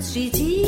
水晶。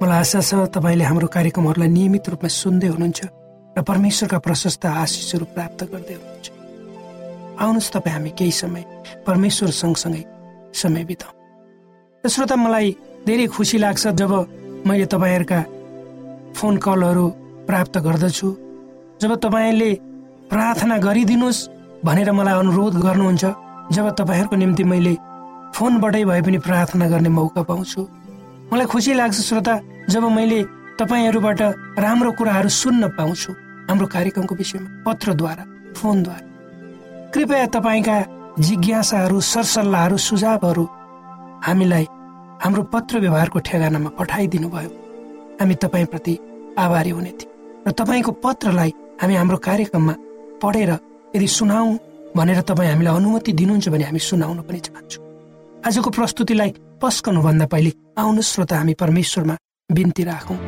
मलाई आशा छ तपाईँले हाम्रो कार्यक्रमहरूलाई नियमित रूपमा सुन्दै हुनुहुन्छ र परमेश्वरका प्रशस्त आशिषहरू प्राप्त गर्दै हुनुहुन्छ। आउनुहोस् तपाईँ हामी केही समय परमेश्वर सँगसँगै समय बिताउँ। श्रोता मलाई धेरै खुसी लाग्छ जब मैले तपाईँहरूका फोन कलहरू प्राप्त गर्दछु। जब तपाईँले प्रार्थना गरिदिनुहोस् भनेर मलाई अनुरोध गर्नुहुन्छ। जब तपाईँहरूको निम्ति मैले फोनबाटै भए पनि प्रार्थना गर्ने मौका पाउँछु। मलाई खुसी लाग्छ श्रोता जब मैले तपाईँहरूबाट राम्रो कुराहरू सुन्न पाउँछु हाम्रो कार्यक्रमको विषयमा पत्रद्वारा फोनद्वारा। कृपया तपाईँका जिज्ञासाहरू सरसल्लाहहरू सुझावहरू हामीलाई हाम्रो पत्र व्यवहारको ठेगानामा पठाइदिनु भयो हामी तपाईँप्रति आभारी हुने थियौँ र तपाईँको पत्रलाई हामी हाम्रो कार्यक्रममा पढेर यदि सुनाऊ भनेर तपाईँ हामीलाई अनुमति दिनुहुन्छ भने हामी सुनाउन पनि चाहन्छौँ। आजको प्रस्तुतिलाई पस्कनुभन्दा पहिले आउनु श्रोता हामी परमेश्वरमा बिन्ती राखौँ।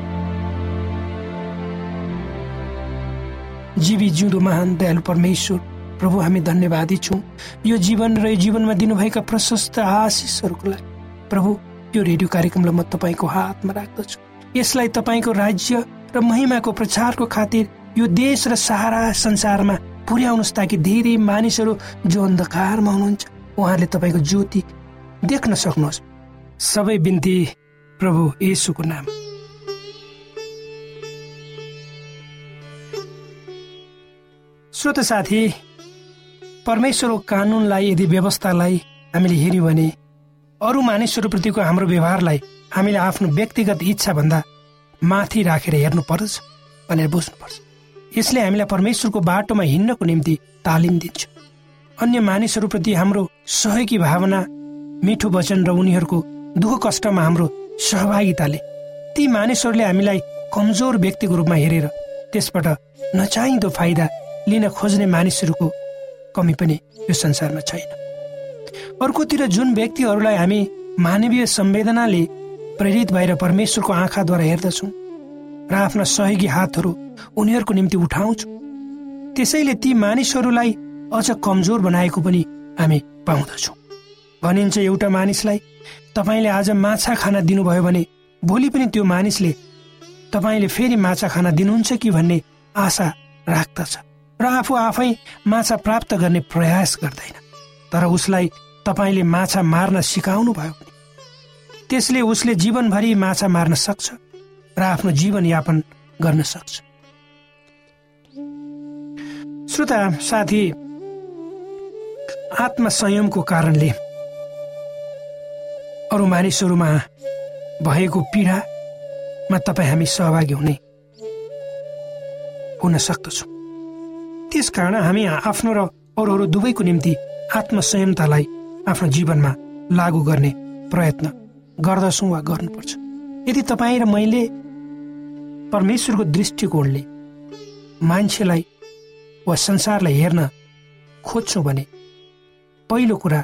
जीवी जिउँदो महान दयालु परमेश्वर प्रभु हामी धन्यवादी छौँ। यो जीवन र यो जीवनमा दिनुभएका प्रशस्त आशिषहरूको लागि। प्रभु यो रेडियो कार्यक्रमलाई म तपाईँको हातमा राख्दछु। यसलाई तपाईँको राज्य र महिमाको प्रचारको खातिर यो देश र सहारा संसारमा पुर्याउनुहोस् ताकि धेरै मानिसहरू जो अन्धकारमा हुनुहुन्छ उहाँहरूले तपाईँको ज्योति देख्न सक्नुहोस्। सबै बिन्ती प्रभु येसुको नाम। श्रोत साथी परमेश्वरको कानुनलाई यदि व्यवस्थालाई हामीले हेऱ्यौँ भने अरू मानिसहरूप्रतिको हाम्रो व्यवहारलाई हामीले आफ्नो व्यक्तिगत इच्छाभन्दा माथि राखेर हेर्नुपर्छ भनेर बुझ्नुपर्छ। यसले हामीलाई परमेश्वरको बाटोमा हिँड्नको निम्ति तालिम दिन्छ। अन्य मानिसहरूप्रति हाम्रो सहयोगी भावना मिठो वचन र उनीहरूको दुःख कष्टमा हाम्रो सहभागिताले ती मानिसहरूले हामीलाई कमजोर व्यक्तिको रूपमा हेरेर त्यसबाट नचाहिँदो फाइदा लिन खोज्ने मानिसहरूको कमी पनि यो संसारमा छैन। अर्कोतिर जुन व्यक्तिहरूलाई हामी मानवीय संवेदनाले प्रेरित भएर परमेश्वरको आँखाद्वारा हेर्दछौँ र आफ्ना सहयोगी हातहरू उनीहरूको निम्ति उठाउँछौँ त्यसैले ती मानिसहरूलाई अझ कमजोर बनाएको पनि हामी पाउँदछौँ। भनिन्छ एउटा मानिसलाई तपाईँले आज माछा खाना दिनुभयो भने भोलि पनि त्यो मानिसले तपाईँले फेरि माछा खाना दिनुहुन्छ कि भन्ने आशा राख्दछ र आफू आफै माछा प्राप्त गर्ने प्रयास गर्दैन। तर उसलाई तपाईँले माछा मार्न सिकाउनु भयो भने त्यसले उसले जीवनभरि माछा मार्न सक्छ र आफ्नो जीवनयापन गर्न सक्छ। श्रोता साथी आत्मसंयमको कारणले अरू मानिसहरूमा भएको पीडामा तपाईँ हामी सहभागी हुने हुन सक्दछौँ। त्यसकारण हामी आफ्नो र अरूहरू दुवैको निम्ति आत्मसंयमतालाई आफ्नो जीवनमा लागू गर्ने प्रयत्न गर्दछौँ वा गर्नुपर्छ। यदि तपाईँ र मैले परमेश्वरको दृष्टिकोणले मान्छेलाई वा संसारलाई हेर्न खोज्छौँ भने पहिलो कुरा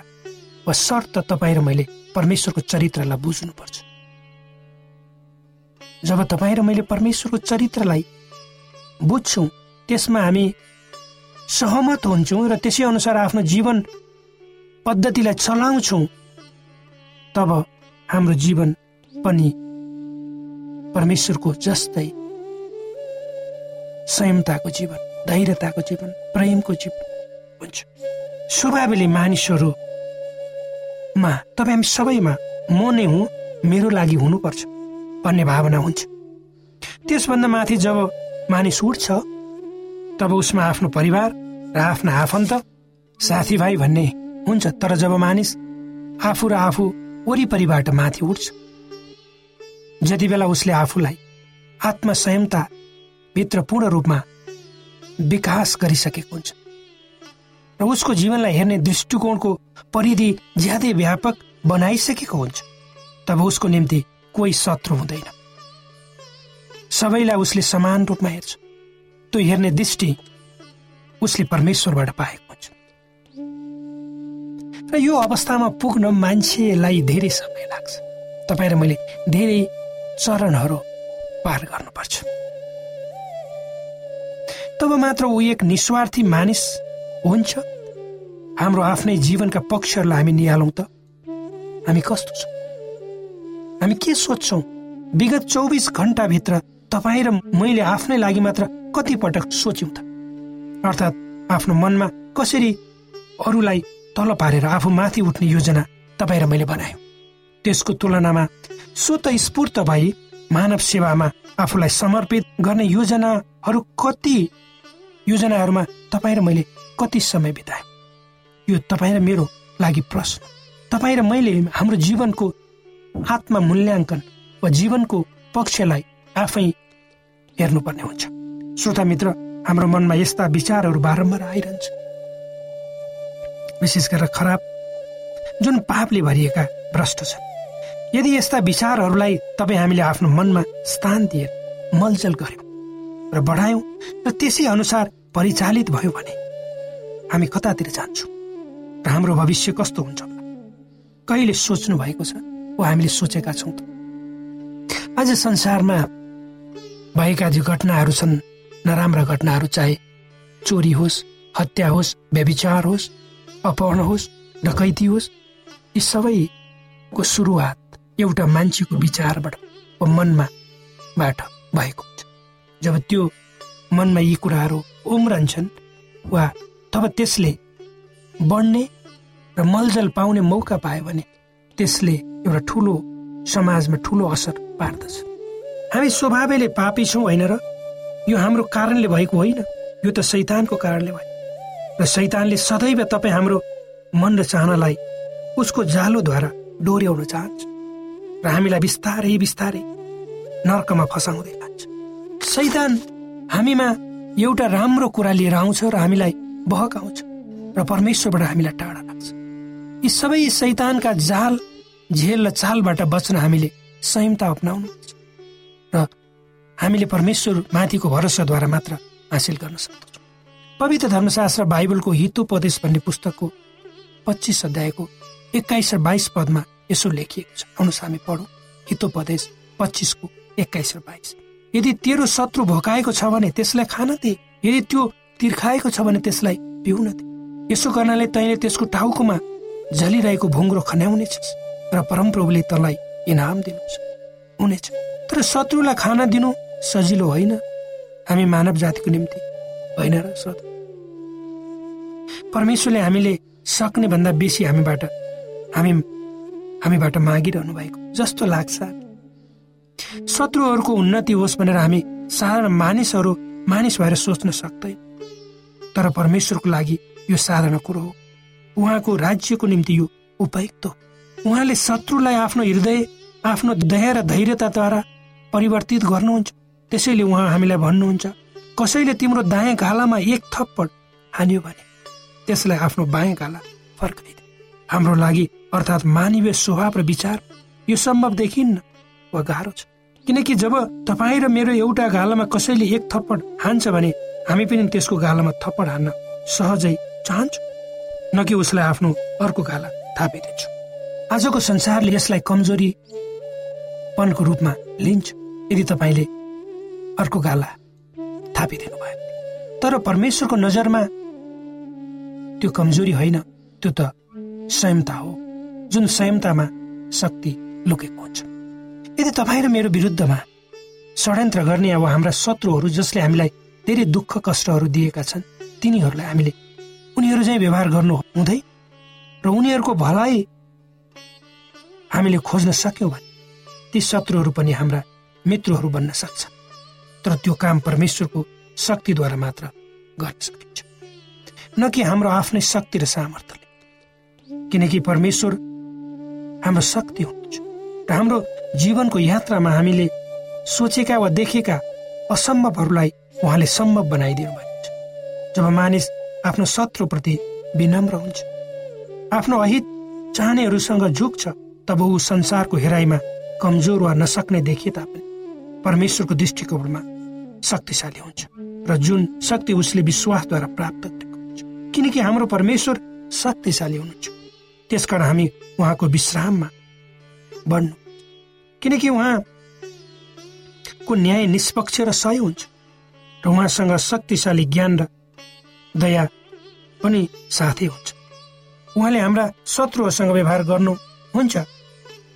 वा शर्त तपाईँ र मैले परमेश्वरको चरित्रलाई बुझ्नुपर्छ। जब तपाईँ र मैले परमेश्वरको चरित्रलाई बुझ्छौँ त्यसमा हामी सहमत हुन्छौँ र त्यसै अनुसार आफ्नो जीवन पद्धतिलाई चलाउँछौँ तब हाम्रो जीवन पनि परमेश्वरको जस्तै संयमताको जीवन धैर्यताको जीवन प्रेमको जीवन हुन्छ। स्वभावले मानिसहरू मा तपाईँ हामी सबैमा म नै हुँ मेरो लागि हुनुपर्छ भन्ने भावना हुन्छ। त्यसभन्दा माथि जब मानिस उठ्छ तब उसमा आफ्नो परिवार र आफ्ना आफन्त साथीभाइ भन्ने हुन्छ। तर जब मानिस आफू र आफू वरिपरिबाट माथि उठ्छ जति बेला उसले आफूलाई आत्मसंयमता भित्र पूर्ण रूपमा विकास गरिसकेको हुन्छ। र उसको जीवनलाई हेर्ने दृष्टिकोणको परिधि ज्यादै व्यापक बनाइसकेको हुन्छ। तब उसको निम्ति कोही शत्रु हुँदैन। सबैलाई उसले समान रूपमा हेर्छ। त्यो हेर्ने दृष्टि उसले परमेश्वरबाट पाएको हुन्छ। र यो अवस्थामा पुग्न मान्छेलाई धेरै समय लाग्छ। तपाईँ र मैले धेरै चरणहरू पार गर्नुपर्छ। तब मात्र ऊ एक निस्वार्थी मानिस हुन्छ? हाम्रो आफ्नै जीवनका पक्षहरूलाई हामी निहालौँ त। हामी कस्तो छौँ? हामी के सोध्छौँ विगत चौबिस घन्टाभित्र तपाईँ र मैले आफ्नै लागि मात्र कति पटक सोच्यौँ त। अर्थात् आफ्नो मनमा कसरी अरूलाई तल पारेर आफू माथि उठ्ने योजना तपाईँ र मैले बनायौँ। त्यसको तुलनामा स्वत स्फूर्त भई मानव सेवामा आफूलाई समर्पित गर्ने योजनाहरू कति योजनाहरूमा तपाईँ र मैले कति समय बिताएँ यो तपाईँ र मेरो लागि प्रश्न। तपाईँ र मैले हाम्रो जीवनको आत्मा मूल्याङ्कन वा जीवनको पक्षलाई आफै हेर्नुपर्ने हुन्छ। श्रोता मित्र हाम्रो मनमा यस्ता विचारहरू बारम्बार आइरहन्छ। विशेष गरेर खराब जुन पापले भरिएका भ्रष्ट छन्। यदि यस्ता विचारहरूलाई तपाईँ हामीले आफ्नो मनमा स्थान दिए मलजल गर्यौँ र बढायौँ र त्यसै अनुसार परिचालित भयो भने हामी कतातिर जान्छौँ। र हाम्रो भविष्य कस्तो हुन्छ? कहिले सोच्नु भएको छ? वा हामीले सोचेका छौँ आज संसारमा भएका जो घटनाहरू छन्। नराम्रा घटनाहरू चाहे चोरी होस् हत्या होस् व्यविचार होस् अपहरण होस् डकैती होस् यी सबैको सुरुवात एउटा मान्छेको विचारबाट वा मनमा भएको हुन्छ। जब त्यो मनमा यी कुराहरू उम्रन्छन् वा तब त्यसले बढ्ने र मलजल पाउने मौका पायो भने त्यसले एउटा ठुलो समाजमा ठुलो असर पार्दछ। हामी स्वभावले पापी छौँ होइन र यो हाम्रो कारणले भएको होइन। यो त शैतानको कारणले भयो। र शैतानले सदैव तपाईँ हाम्रो मन र चाहनालाई उसको जालोद्वारा डोर्याउन चाहन्छ। र हामीलाई बिस्तारै बिस्तारै नर्कमा फसाउँदै लान्छ। शैतान हामीमा एउटा राम्रो कुरा लिएर आउँछ र हामीलाई बहकाउँछ र परमेश्वरबाट हामीलाई टाढा लाग्छ। यी सबै शैतानका जाल झेल र चालबाट बच्न हामीले संयमता अप्नाउनु र हामीले परमेश्वर माथिको भरोसाद्वारा मात्र हासिल गर्न सक्दछौँ। पवित्र धर्मशास्त्र बाइबलको हितोपदेश भन्ने पुस्तकको पच्चिस अध्यायको एक्काइस र बाइस पदमा यसो लेखिएको छ। आउनुहोस् हामी पढौँ। हितोपदेश पच्चिसको एक्काइस र बाइस। यदि तेरो शत्रु भोकाएको छ भने त्यसलाई खान दे। यदि त्यो तिर्खाएको छ भने त्यसलाई पिउन दे। यसो गर्नाले तैँले त्यसको टाउकोमा झलिरहेको भुङ्ग्रो खन्याउनेछस् र परमप्रभुले तँलाई इनाम दिनुहुन्छ हुनेछ। तर शत्रुलाई खाना दिनु सजिलो होइन। हामी मानव जातिको निम्ति होइन र श्रोत परमेश्वरले हामीले सक्ने भन्दा बेसी हामीबाट हामी हामीबाट मागिरहनु भएको जस्तो लाग्छ। शत्रुहरूको उन्नति होस् भनेर हामी साधारण मानिसहरू मानिस भएर सोच्न सक्दैन। तर परमेश्वरको लागि यो साधारण कुरो हो। उहाँको राज्यको निम्ति यो उपयुक्त हो। उहाँले शत्रुलाई आफ्नो हृदय आफ्नो दया र धैर्यताद्वारा परिवर्तित गर्नुहुन्छ। त्यसैले उहाँ हामीलाई भन्नुहुन्छ कसैले तिम्रो दायाँ गालामा एक थप्पड हान्यो भने त्यसलाई आफ्नो बायाँ गाला फर्काइदिए हाम्रो लागि अर्थात् मानवीय स्वभाव र विचार यो सम्भव देखिन्न वा गाह्रो छ। किनकि जब तपाईँ र मेरो एउटा गालामा कसैले एक थप्पड हान्छ भने हामी पनि त्यसको गालामा थप्पड हान्न सहजै चाहन्छौँ। न कि उसलाई आफ्नो अर्को गाला थापिदिन्छु आजको संसारले यसलाई कमजोरीपनको रूपमा लिन्छ। यदि तपाईँले अर्को गाला थापिदिनु भयो तर परमेश्वरको नजरमा त्यो कमजोरी होइन त्यो त संयमता हो जुन संयमतामा शक्ति लुकेको हुन्छ। यदि तपाईँ र मेरो विरुद्धमा षड्यन्त्र गर्ने अब हाम्रा शत्रुहरू जसले हामीलाई धेरै दुःख कष्टहरू दिएका छन्। तिनीहरूलाई हामीले उनीहरू चाहिँ व्यवहार गर्नु हुँदै र उनीहरूको भलाइ हामीले खोज्न सक्यौँ भने ती शत्रुहरू पनि हाम्रा मित्रहरू बन्न सक्छ। तर त्यो काम परमेश्वरको शक्तिद्वारा मात्र गर्न सकिन्छ। न कि हाम्रो आफ्नै शक्ति र सामर्थ्यले। किनकि परमेश्वर हाम्रो शक्ति हुनुहुन्छ र हाम्रो जीवनको यात्रामा हामीले सोचेका वा देखेका असम्भवहरूलाई उहाँले सम्भव बनाइदिनु भएको छ जब मानिस आफ्नो शत्रुप्रति विनम्र हुन्छ आफ्नो अहित चाहनेहरूसँग झुक्छ तब ऊ संसारको हेराइमा कमजोर वा नसक्ने देखिए तापनि परमेश्वरको दृष्टिकोणमा शक्तिशाली हुन्छ र जुन शक्ति उसले विश्वासद्वारा प्राप्त हुन्छ। किनकि हाम्रो परमेश्वर शक्तिशाली हुनुहुन्छ। त्यसकारण हामी उहाँको विश्राममा बढ्नु किनकि उहाँको न्याय निष्पक्ष र सही हुन्छ। र उहाँसँग शक्तिशाली ज्ञान र दया पनि साथै हुन्छ। उहाँले हाम्रा शत्रुहरूसँग व्यवहार गर्नुहुन्छ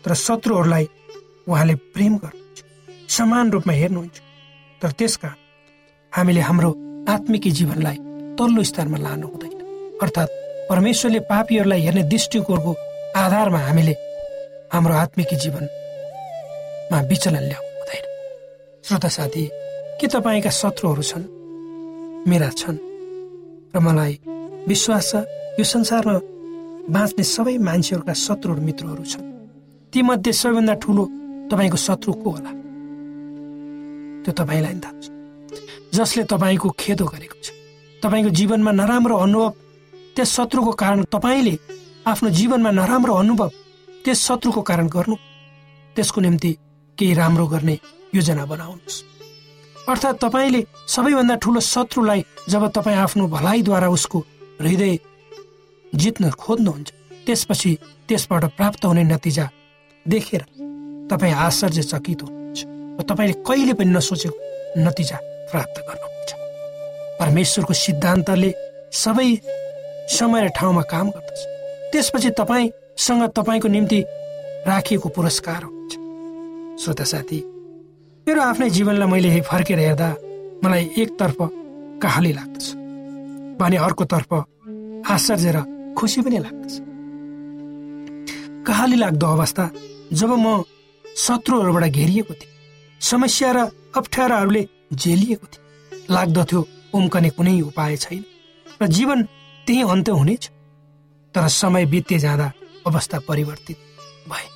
तर शत्रुहरूलाई उहाँले प्रेम गर्नुहुन्छ समान रूपमा हेर्नुहुन्छ। तर त्यसका हामीले हाम्रो आत्मिकी जीवनलाई तल्लो स्तरमा लानु हुँदैन। अर्थात् परमेश्वरले पापीहरूलाई हेर्ने दृष्टिकोणको आधारमा हामीले हाम्रो आत्मिकी जीवनमा विचलन ल्याउनु हुँदैन। श्रोता साथी के तपाईँका शत्रुहरू छन्? मेरा छन्। र मलाई विश्वास छ यो संसारमा बाँच्ने सबै मान्छेहरूका शत्रुहरू मित्रहरू छन्। तीमध्ये सबैभन्दा ठुलो तपाईँको शत्रु को होला? त्यो तपाईँलाई थाहा छ। जसले तपाईँको खेदो गरेको छ। तपाईँको जीवनमा नराम्रो अनुभव त्यस शत्रुको कारण तपाईँले आफ्नो जीवनमा नराम्रो अनुभव त्यस शत्रुको कारण गर्नु। त्यसको निम्ति केही राम्रो गर्ने योजना बनाउनुहोस्। अर्थात् तपाईँले सबैभन्दा ठुलो शत्रुलाई जब तपाईँ आफ्नो भलाइद्वारा उसको हृदय जित्न खोज्नुहुन्छ त्यसपछि त्यसबाट प्राप्त हुने नतिजा देखेर तपाईँ आश्चर्यचकित हुनुहुन्छ तपाईँले कहिले पनि नसोचेको नतिजा प्राप्त गर्नुहुन्छ। परमेश्वरको सिद्धान्तले सबै समय र ठाउँमा काम गर्दछ। त्यसपछि तपाईँसँग तपाईँको निम्ति राखिएको पुरस्कार हुन्छ। श्रोता साथी मेरो आफ्नै जीवनलाई मैले फर्केर हेर्दा मलाई एकतर्फ कहाली लाग्दछ भने अर्कोतर्फ आश्चर्य र खुसी पनि लाग्दछ। कहाली लाग्दो अवस्था जब म शत्रुहरूबाट घेरिएको थिएँ समस्या र अप्ठ्याराहरूले झेलिएको थिएँ लाग्दथ्यो उम्कने कुनै उपाय छैन र जीवन त्यही अन्त्य हुनेछ तर समय बित्ते जाँदा अवस्था परिवर्तित भए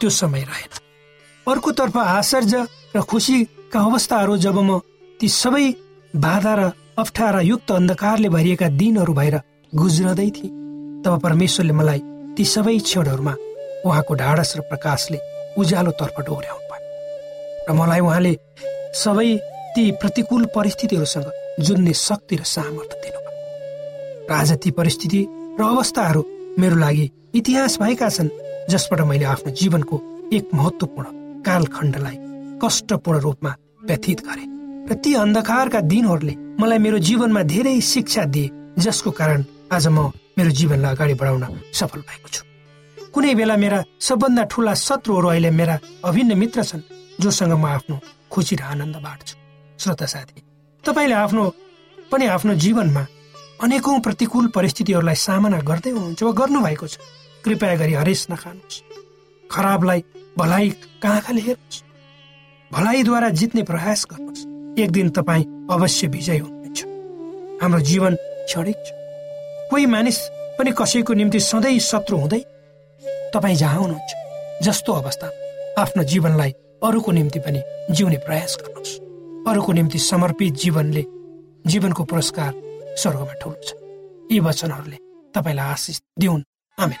त्यो समय रहेन। अर्कोतर्फ आश्चर्य र खुसीका अवस्थाहरू जब म ती सबै बाधा र अप्ठ्यारा युक्त अन्धकारले भरिएका दिनहरू भएर गुज्रदै थिएँ तब परमेश्वरले मलाई ती सबै क्षणहरूमा उहाँको ढाडस र प्रकाशले उज्यालोतर्फ डोर्याउनु भयो। र मलाई उहाँले सबै ती प्रतिकूल परिस्थितिहरूसँग जुन्ने शक्ति र सामर्थ्य दिनुभयो। र आज ती परिस्थिति र अवस्थाहरू मेरो लागि इतिहास भएका छन् जसबाट मैले आफ्नो जीवनको एक महत्वपूर्ण कालखण्डलाई कष्टपूर्ण रूपमा व्यतीत गरे र ती अन्धकारका दिनहरूले मलाई मेरो जीवनमा धेरै शिक्षा दिए जसको कारण आज म मेरो जीवनलाई अगाडि बढाउन सफल भएको छु। कुनै बेला मेरा सबभन्दा ठुला शत्रुहरू अहिले मेरा अभिन्न मित्र छन् जोसँग म आफ्नो खुसी र आनन्द बाँड्छु श्रोता साथी तपाईँले आफ्नो पनि आफ्नो जीवनमा अनेकौं प्रतिकूल परिस्थितिहरूलाई सामना गर्दै हुनुहुन्छ वा गर्नुभएको छ। कृपया गरी हरेस नखानुहोस्। खराबलाई भलाइ कहाँ खाले हेर्नुहोस्? भलाइद्वारा जित्ने प्रयास गर्नुहोस्। एक दिन तपाईँ अवश्य विजय हुनुहुन्छ। हाम्रो जीवन क्षणिक छ। कोही मानिस पनि कसैको निम्ति सधैँ शत्रु हुँदै तपाईँ जहाँ हुनुहुन्छ जस्तो अवस्था आफ्नो जीवनलाई अरूको निम्ति पनि जिउने प्रयास गर्नुहोस्। अरूको निम्ति समर्पित जीवनले जीवनको पुरस्कार स्वर्गमा ठुलो छ यी वचनहरूले तपाईँलाई आशिष दिउन्। आमेन।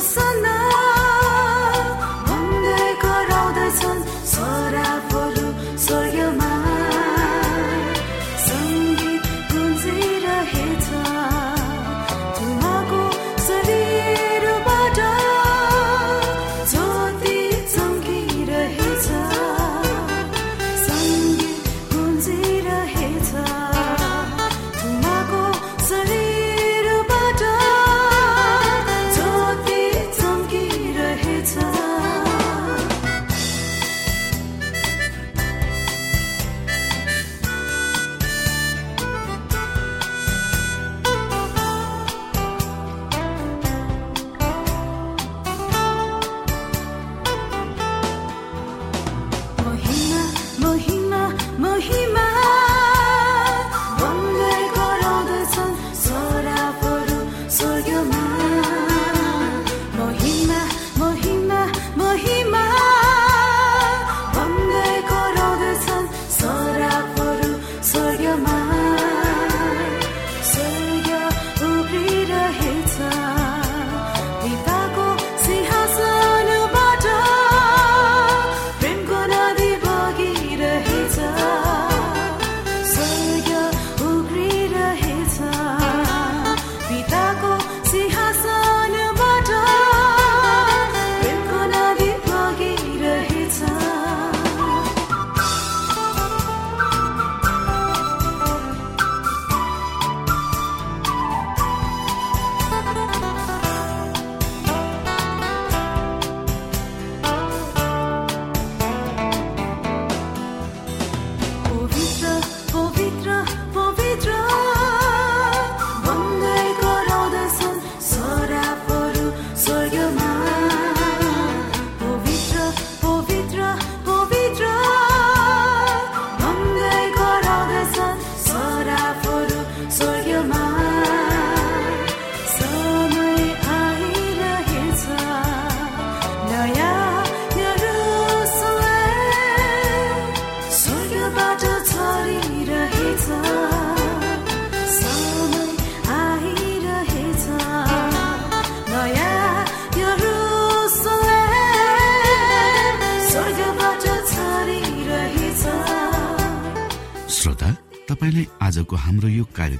आजको